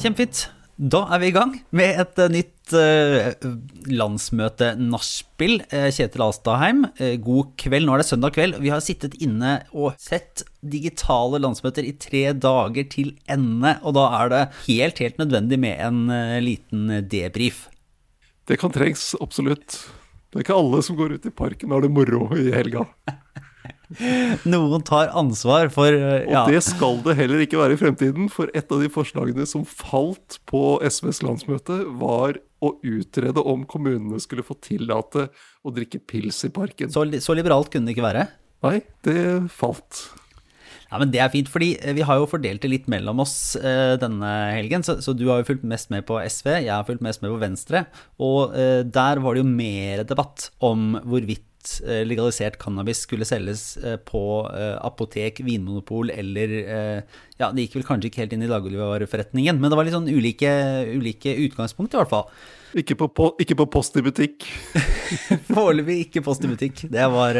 Kjempefint. Da er vi i gang med et uh, nytt uh, landsmøte-nachspiel. Uh, Kjetil Alstadheim, god kveld. Nå er det søndag kveld. Vi har sittet inne og sett digitale landsmøter i tre dager til ende. Og da er det helt, helt nødvendig med en liten debrief. Det kan trengs, absolutt. Det er ikke alle som går ut i parken og har det moro i helga. Noen tar ansvar for ja. Og det skal det heller ikke være i fremtiden, for et av de forslagene som falt på SVs landsmøte, var å utrede om kommunene skulle få tillate å drikke pils i parken. Så, så liberalt kunne det ikke være? Nei, det falt. Ja, men Det er fint, fordi vi har jo fordelt det litt mellom oss eh, denne helgen. Så, så, du har jo fulgt mest med på SV, jeg har fulgt mest med på Venstre. Og eh, der var det jo mer debatt om hvorvidt Eh, legalisert cannabis skulle selges eh, på eh, apotek, vinmonopol eller Ja, det gikk vel kanskje ikke helt inn i dagligvareforretningen, men det var litt sånn ulike, ulike utgangspunkt, i hvert fall. Ikke på, po ikke på Post i butikk. Foreløpig ikke Post i butikk. Det var,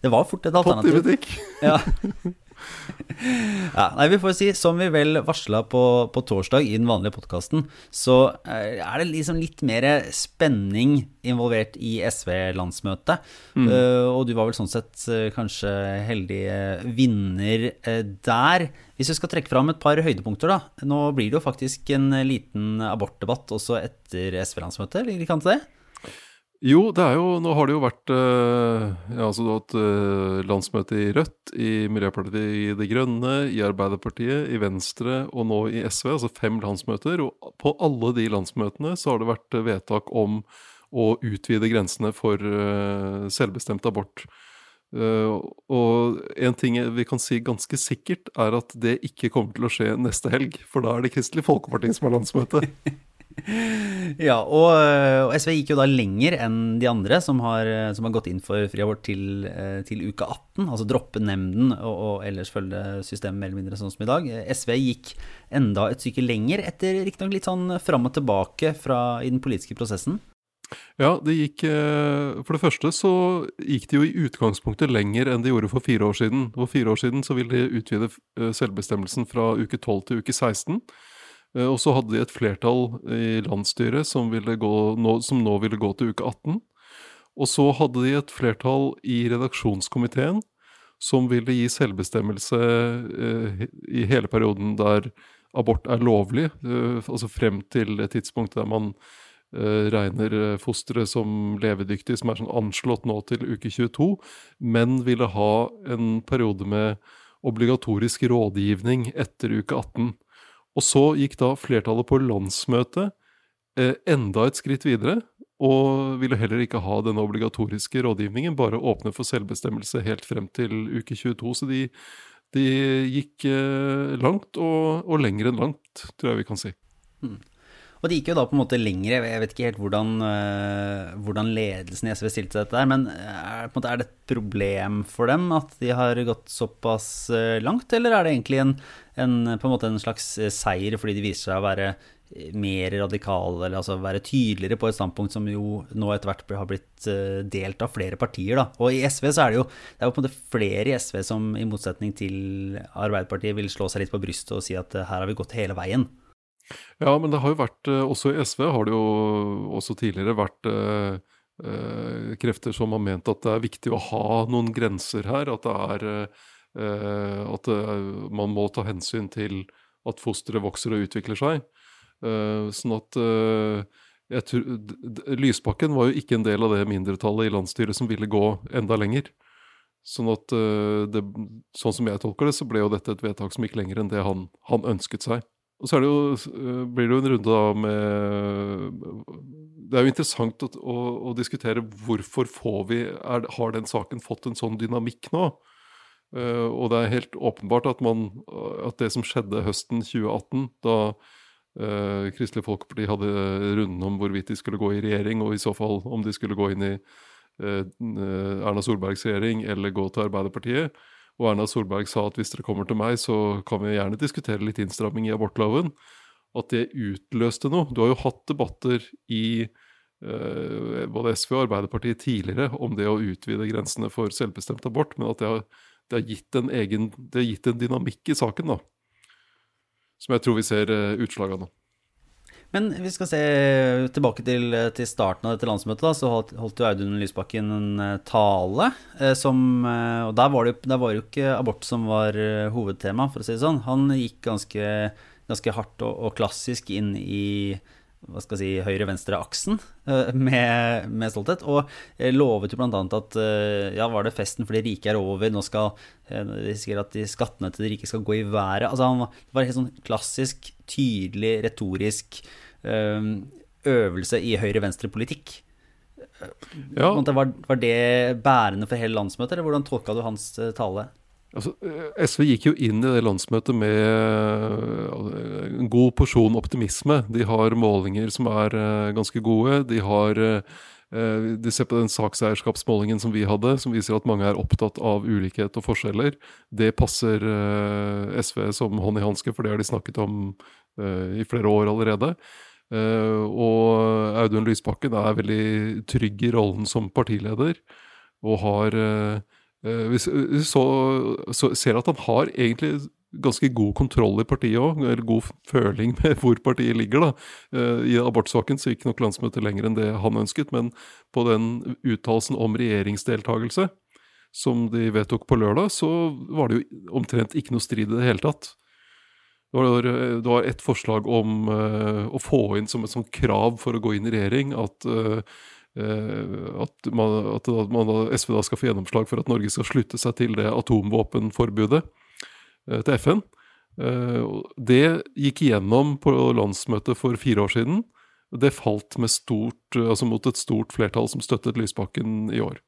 det var fort et alternativ. Post i butikk. ja. ja, nei, vi får si, Som vi vel varsla på, på, torsdag i den vanlige podkasten, så eh, er det liksom litt mer spenning involvert i SV-landsmøtet. Mm. Uh, og du var vel sånn sett uh, kanskje heldig vinner der. Hvis vi skal trekke fram et par høydepunkter, da. Nå blir det jo faktisk en liten abortdebatt også etter SV-landsmøtet, ligger det ikke an til det? Jo, det er jo Nå har det jo vært uh, ja, altså du har hatt uh, landsmøte i Rødt, i Miljøpartiet De Grønne, i Arbeiderpartiet, i Venstre og nå i SV. Altså fem landsmøter. Og på alle de landsmøtene så har det vært vedtak om å utvide grensene for selvbestemt abort. og en ting vi kan si ganske sikkert, er at det ikke kommer til å skje neste helg. For da er det Kristelig Folkeparti som har landsmøte. ja, og, og, SV gikk jo da lenger enn de andre som har, som har gått inn for fri abort til, eh, til, uke 18. Altså droppe nemnden og, og ellers følge systemet mer eller mindre sånn som i dag. SV gikk enda et stykke lenger, etter riktignok litt sånn fram og tilbake fra, i den politiske prosessen. Ja, det gikk eh, For det første så gikk de jo i utgangspunktet lenger enn de gjorde for fire år siden. For fire år siden så ville de utvide eh, selvbestemmelsen fra uke 12 til uke 16. Eh, og så hadde de et flertall i landsstyret som, gå, som, nå, ville gå til uke 18. Og så hadde de et flertall i redaksjonskomiteen som ville gi selvbestemmelse eh, i hele perioden der abort er lovlig, eh, altså frem til et tidspunkt der man regner fosteret som levedyktig, som er sånn anslått nå til uke 22, men ville ha en periode med obligatorisk rådgivning etter uke 18. Og så gikk da flertallet på landsmøtet eh, enda et skritt videre, og ville heller ikke ha denne obligatoriske rådgivningen, bare åpne for selvbestemmelse helt frem til uke 22. Så de, de gikk eh, langt, og, og, lenger enn langt, tror jeg vi kan si. Mm. Og de gikk jo da på en måte lengre. Jeg vet ikke helt hvordan, uh, hvordan ledelsen i SV stilte dette der, men er, måte, er, det et problem for dem at de har gått såpass uh, langt, eller er det egentlig en, en, en, en slags eh, seier fordi de viser seg å være mer radikale, eller altså være tydeligere på et standpunkt som jo nå etter hvert har blitt delt av flere partier. Da. Og i SV så er det jo det er på en måte flere i SV som i motsetning til Arbeiderpartiet vil slå seg litt på brystet og si at her har vi gått hele veien. Ja, men det har jo vært eh, Også i SV har det jo også tidligere vært eh, eh, krefter som har ment at det er viktig å ha noen grenser her. At det er eh, At det, man må ta hensyn til at fosteret vokser og utvikler seg. Eh, sånn at eh, tror, Lysbakken var jo ikke en del av det mindretallet i landsstyret som ville gå enda lenger. Sånn at det, sånn som jeg tolker det, så ble jo dette et vedtak som gikk lenger enn det han, han ønsket seg. Og så det jo, eh, blir det jo en runde da med Det er jo interessant å, å, å diskutere hvorfor får vi er, Har den saken fått en sånn dynamikk nå? Uh, og det er helt åpenbart at, man, at det som skjedde høsten 2018, da uh, Kristelig Folkeparti hadde runden om hvorvidt de skulle gå i regjering, og i så fall om de skulle gå inn i uh, Erna Solbergs regjering eller gå til Arbeiderpartiet, og Erna Solberg sa at hvis dere kommer til meg, så kan vi gjerne diskutere litt innstramming i abortloven. At det utløste noe. Du har jo hatt debatter i eh, både SV og Arbeiderpartiet tidligere om det å utvide grensene for selvbestemt abort, men at det har, det har, gitt, en egen, det har gitt en dynamikk i saken, da. Som jeg tror vi ser eh, utslag av nå. Men vi skal se tilbake til, til starten av dette landsmøtet. Da, så holdt, holdt jo Audun Lysbakken en uh, tale som Og der var, det, der var jo ikke abort som var hovedtema, for å si det sånn. Han gikk ganske, ganske hardt og, og klassisk inn i hva skal jeg si, høyre-venstre-aksen eh, med, med, stolthet. Og lovet jo bl.a. at eh, ja, var det festen for de rike er over, nå skal eh, risikere at de skattene til de rike skal gå i været. Altså, han, det var helt sånn klassisk, tydelig, retorisk øvelse i høyre-venstre-politikk. Ja. Var, var, det bærende for hele landsmøtet, eller hvordan tolka du hans tale? Altså, eh, SV gikk jo inn i det landsmøtet med eh, en god porsjon optimisme. De har målinger som er eh, ganske gode. De har de ser på den sakseierskapsmålingen som vi hadde, som viser at mange er opptatt av ulikhet og forskjeller. Det passer SV som hånd i hanske, for det har de snakket om i flere år allerede. Og Audun Lysbakken er veldig trygg i rollen som partileder, og har Eh, vi ser at han har egentlig ganske god kontroll i partiet òg, eller god føling med hvor partiet ligger. da. Eh, I abortsaken så gikk nok landsmøtet lenger enn det han ønsket, men på den uttalelsen om regjeringsdeltakelse som de vedtok på lørdag, så var det jo omtrent ikke noe strid i det hele tatt. Det var, det var et forslag om uh, å få inn som et sånt krav for å gå inn i regjering at Eh, at, man, at man, SV da skal få gjennomslag for at Norge skal slutte seg til det atomvåpenforbudet eh, til FN. Eh, det gikk igjennom på landsmøtet for fire år siden. Det falt stort, altså mot et stort flertall som støttet Lysbakken i år.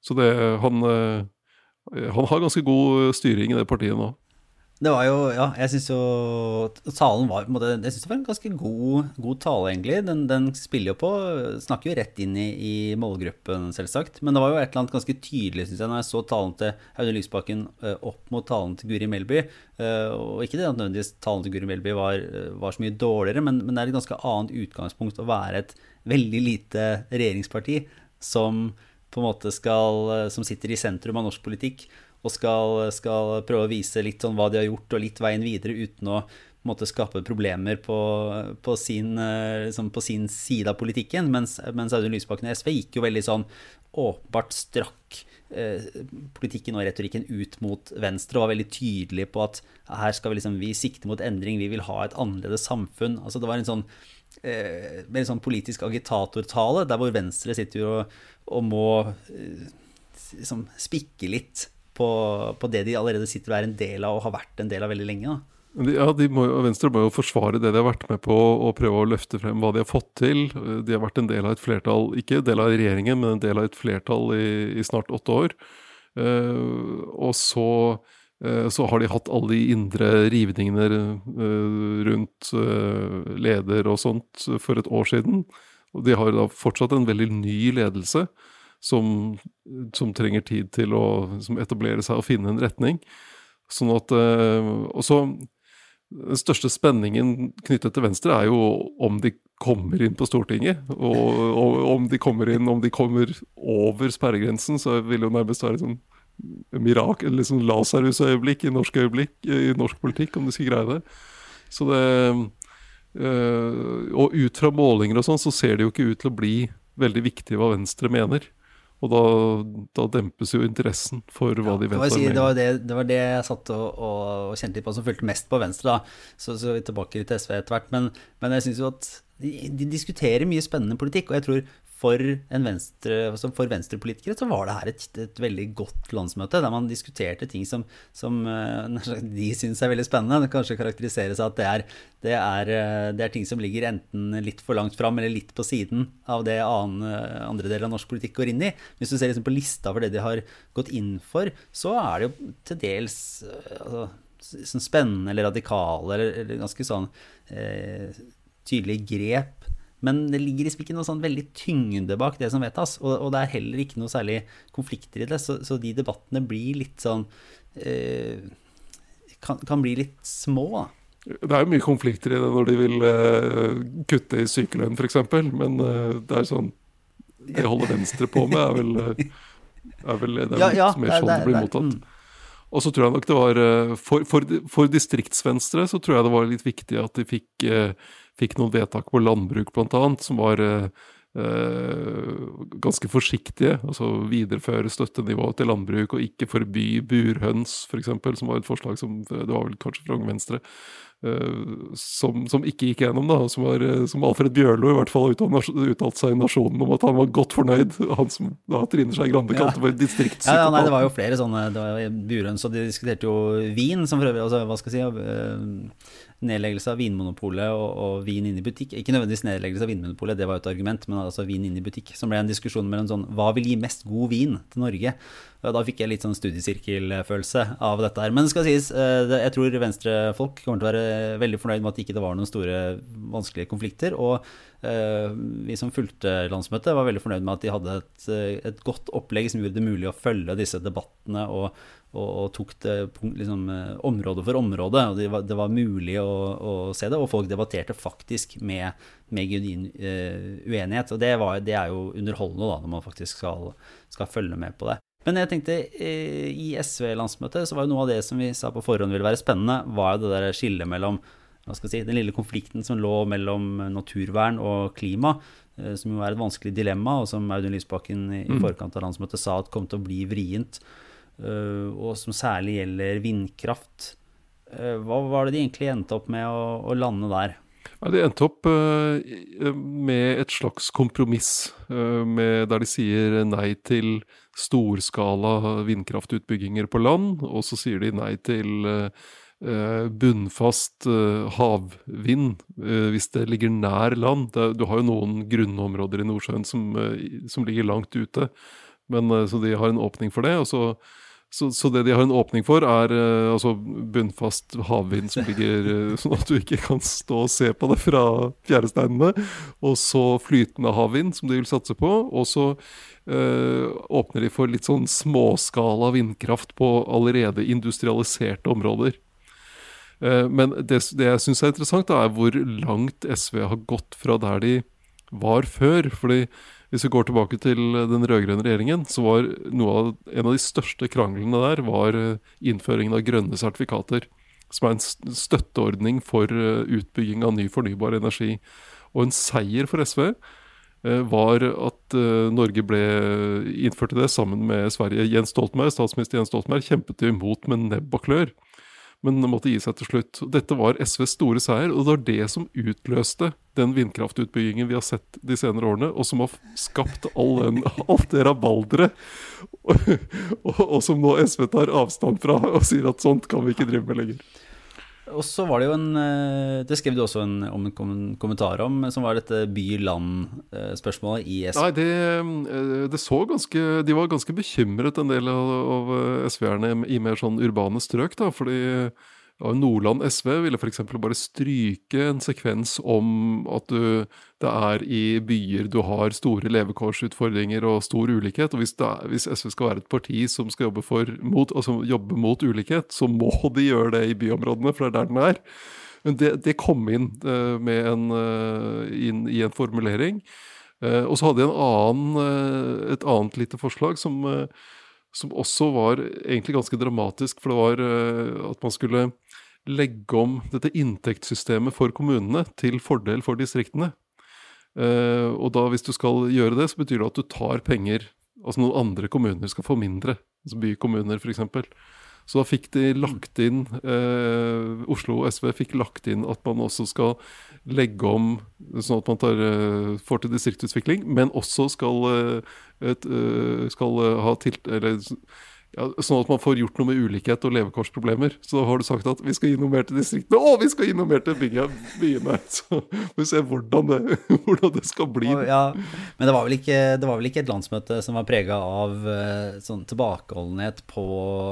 Så det, han, han har ganske god styring i det partiet nå. Det var jo Ja, jeg syns jo talen var på en måte, Jeg synes det var en ganske god, god tale, egentlig. Den, den, spiller jo på Snakker jo rett inn i, i, målgruppen, selvsagt. Men det var jo et eller annet ganske tydelig, syns jeg, når jeg så talen til Audun Lysbakken eh, opp mot talen til Guri Melby. Eh, og ikke det at nødvendigvis talen til Guri Melby var, var så mye dårligere, men, men, det er et ganske annet utgangspunkt å være et veldig lite regjeringsparti som på en måte skal Som sitter i sentrum av norsk politikk og skal, skal, prøve å vise litt sånn hva de har gjort, og litt veien videre, uten å måte, skape problemer på, på, sin, liksom på, sin, side av politikken. Mens, mens Audun Lysbakken og SV gikk jo veldig sånn åpenbart strakk eh, politikken og retorikken ut mot venstre og var veldig tydelig på at her skal vi liksom vi sikte mot endring, vi vil ha et annerledes samfunn. Altså det var en sånn eh, veldig sånn politisk agitatortale, der hvor Venstre sitter og, og må eh, liksom spikke litt på, på, det de allerede sitter og er en del av og har vært en del av veldig lenge. Da. Ja, må, Venstre må jo forsvare det de har vært med på, og prøve å løfte frem hva de har fått til. De har vært en del av et flertall, ikke en del av regjeringen, men en del av et flertall i, i snart åtte år. Uh, og så, uh, så, har de hatt alle de indre rivningene uh, rundt leder og sånt for et år siden. Og de har da fortsatt en veldig ny ledelse som, som trenger tid til å etablere seg og finne en retning. Sånn at eh, Og så den største spenningen knyttet til Venstre er jo om de kommer inn på Stortinget. Og, og om de kommer inn, om de kommer over sperregrensen, så vil jo nærmest være sånn mirakel, liksom Lasarus-øyeblikk i norsk øyeblikk, i norsk politikk, om de skal greie det. Så det øh, Og ut fra målinger og sånn, så ser det jo ikke ut til å bli veldig viktig hva Venstre mener. Og da, da, dempes jo interessen for hva ja, de vet. Si, det, var det, det, var det, jeg satt og, og, og, kjente litt på som fulgte mest på Venstre. da, Så, så tilbake til SV etter hvert. Men, men jeg syns jo at de, de, diskuterer mye spennende politikk. Og jeg tror for, venstre, for venstrepolitikere så var det her et, et, veldig godt landsmøte, der man diskuterte ting som, som eh, de syns er veldig spennende. Det kanskje karakteriseres at det er, det, er, eh, det er, ting som ligger enten litt for langt fram eller litt på siden av det andre, andre deler av norsk politikk går inn i. Hvis du ser liksom på lista for det de har gått inn for, så er det jo til dels eh, altså, sånn spennende eller radikale eller, eller ganske sånn eh, tydelige grep men det ligger liksom ikke noe sånn veldig tyngde bak det som vedtas. Og, og, det er heller ikke noe særlig konflikter i det. Så, så de debattene blir litt sånn eh, kan, kan, bli litt små. da. Det er jo mye konflikter i det når de vil uh, kutte i sykelønn f.eks., men uh, det er sånn Det holder Venstre på med, er vel, uh, er vel det er ja, ja, mer sånn det, blir mottatt. Mm. Og så tror jeg nok det var For, for, for distriktsvenstre så tror jeg det var litt viktig at de fikk, fikk noen vedtak på landbruk, blant annet, som var Eh, ganske forsiktige. Altså videreføre støttenivået til landbruk og ikke forby burhøns, f.eks., for som var et forslag som det var vel kanskje fra Unge Venstre. Uh, som, som, ikke gikk gjennom, da, som, var, eh, som Alfred Bjørlo i hvert fall uttalte seg i Nasjonen om at han var godt fornøyd. Han som da Trine Skei Grande ja. kalte for distriktspsykopat. Ja, nei, det var jo flere sånne det var burhøns, og de diskuterte jo vin, som for øvrig altså, Hva skal jeg si uh, nedleggelse av Vinmonopolet og, og, vin inn i butikk. Ikke nødvendigvis nedleggelse av Vinmonopolet, det var jo et argument, men altså vin inn i butikk. Som ble en diskusjon mellom sånn Hva vil gi mest god vin til Norge? Da fikk jeg litt sånn studiesirkelfølelse av dette her. Men det skal sies, eh, jeg tror venstrefolk kommer til å være veldig fornøyd med at det ikke var noen store vanskelige konflikter. Og uh, vi som fulgte landsmøtet, var veldig fornøyd med at de hadde et, et godt opplegg som gjorde det mulig å følge disse debattene og og, og tok det liksom, eh, område for område. og Det var, det var mulig å, å, se det, og folk debatterte faktisk med, med genuin uh, uenighet. og det, var, det, er jo underholdende da, når man faktisk skal, skal følge med på det. Men jeg tenkte uh, i SV-landsmøtet så var jo noe av det som vi sa på forhånd ville være spennende, var jo det der skillet mellom hva skal jeg si, den lille konflikten som lå mellom naturvern og klima, som jo er et vanskelig dilemma, og som Audun Lysbakken i, mm. forkant av landsmøtet sa at kom til å bli vrient. Eh, og som særlig gjelder vindkraft. Eh, hva var det de egentlig endte opp med å, å lande der? Ja, de endte opp med et slags kompromiss, med, der de sier nei til storskala vindkraftutbygginger på land, og så sier de nei til uh, bunnfast havvind hvis det ligger nær land. Du har jo noen grunnområder i Nordsjøen som, som ligger langt ute, men, så de har en åpning for det. og så så, så, det de har en åpning for, er uh, altså bunnfast havvind som ligger uh, sånn at du ikke kan stå og se på det fra fjæresteinene. Og så flytende havvind, som de vil satse på. Og så uh, åpner de for litt sånn småskala vindkraft på allerede industrialiserte områder. men det, det jeg syns er interessant, da, er hvor langt SV har gått fra der de var før. fordi hvis vi går tilbake til den rød-grønne regjeringen, så var av, en av de største kranglene der var eh, innføringen av grønne sertifikater. Som er en støtteordning for eh, utbygging av ny fornybar energi. Og en seier for SV eh, var at Norge ble innført i det sammen med Sverige. Jens Stoltenberg, Statsminister Jens Stoltenberg kjempet imot med nebb og klør men måtte gi seg til slutt. Dette var SVs store seier, og det var det som utløste den vindkraftutbyggingen vi har sett de senere årene, og som har skapt den, alt det rabalderet, og, og, og, som nå SV tar avstand fra og sier at sånt kan vi ikke drive med lenger. Og så var det jo en eh, Det skrev du også en, om en kommentar om, som var dette by-land-spørsmålet i SV. Nei, det, eh, det, så ganske De var ganske bekymret, en del av, av SV-erne i mer sånn urbane strøk, da, fordi Nordland SV ville f.eks. bare stryke en sekvens om at du, det er i byer du har store levekårsutfordringer og stor ulikhet. Og hvis, er, hvis SV skal være et parti som skal jobbe, for, mot, altså jobbe mot ulikhet, så må de gjøre det i byområdene, for det er der den er. Men det, det kom inn, uh, en, uh, inn, i en formulering. Uh, og så hadde jeg annen, et annet lite forslag som som også var egentlig ganske dramatisk. For det var at man skulle legge om dette inntektssystemet for kommunene til fordel for distriktene. Uh, og da hvis du skal gjøre det, så betyr det at du tar penger Altså noen andre kommuner skal få mindre. Altså bykommuner, f.eks. Så da fikk de lagt inn uh, Oslo og SV fikk lagt inn at man også skal legge om sånn at man tar, uh, får til distriktsutvikling, men også skal, et, skal ha tilt... eller, ja, sånn at man får gjort noe med ulikhet og levekårsproblemer. Så da har du sagt at vi skal gi noe mer til distriktene. og vi skal gi noe mer til byene! Så får vi se hvordan det, hvordan det skal bli. Ja, men det var, ikke, det var vel ikke et landsmøte som var prega av uh, sånn tilbakeholdenhet på,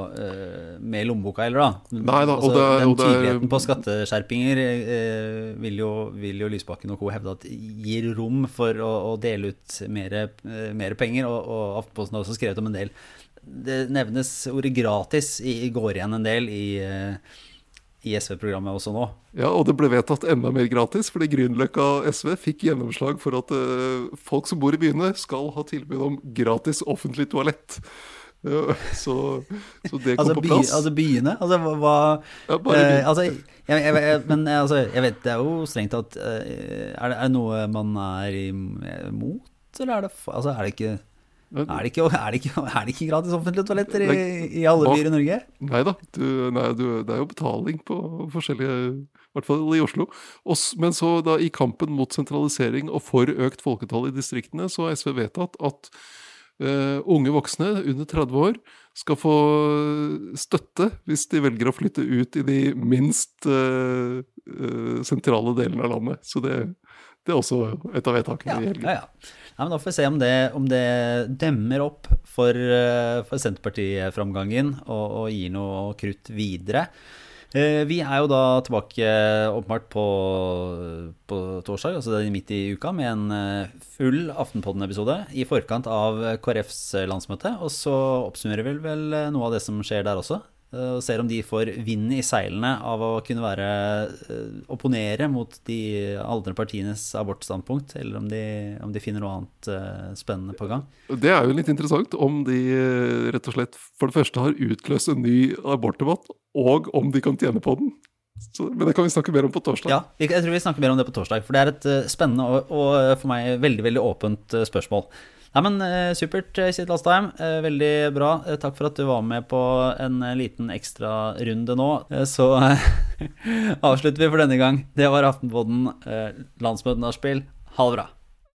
uh, med lommeboka heller, da? Nei da, altså, det, Den tydeligheten på skatteskjerpinger uh, vil, jo, vil, jo, Lysbakken og co. hevde at gir rom for å, å dele ut mer, penger, og, og Aftenposten har også skrevet om en del det nevnes ordet gratis i, går igjen en del i, eh, i SV-programmet også nå. Ja, og det ble vedtatt enda mer gratis, fordi Grünerløkka SV fikk gjennomslag for at uh, folk som bor i byene, skal ha tilbud om gratis offentlig toalett. Uh, så, så, det kom altså, på plass. By, altså byene? Altså hva ja, bare uh, altså, jeg, jeg, jeg, Men altså, jeg vet det er jo strengt tatt er, det, er det noe man er imot, eller er det, altså, er det ikke er det, ikke, er, det ikke, er det ikke, gratis offentlige toaletter i, i alle byer i Norge? Nei da, du, nei, du, det er jo betaling på forskjellige I hvert fall i Oslo. Men så da i kampen mot sentralisering og for økt folketall i distriktene, så har SV vedtatt at uh, unge voksne under 30 år skal få støtte hvis de velger å flytte ut i de minst uh, uh, sentrale delene av landet. Så det, det er også et av vedtakene ja, i helgen. Ja, ja. Ja, men Da får vi se om det, om det demmer opp for, for Senterparti-framgangen og, og, gir noe krutt videre. Vi er jo da tilbake åpenbart på, på torsdag, altså midt i uka, med en full Aftenpodden-episode i forkant av KrFs landsmøte. Og så oppsummerer vi vel noe av det som skjer der også. Og ser om de får vind i seilene av å kunne være opponere mot de andre partienes abortstandpunkt, eller om de, om de finner noe annet spennende på gang. Det er jo litt interessant om de rett og slett for det første har utløst en ny abortdebatt, og om de kan tjene på den. Så, men det kan vi snakke mer om på torsdag. Ja, jeg tror vi snakker mer om det på torsdag. For det er et spennende og, og for meg veldig, veldig åpent spørsmål. Nei, men Supert, Kjetil Astheim. Veldig bra. Takk for at du var med på en liten ekstrarunde nå. Så avslutter vi for denne gang. Det var Aftenpodden landsmøtenachspiel. Ha det bra.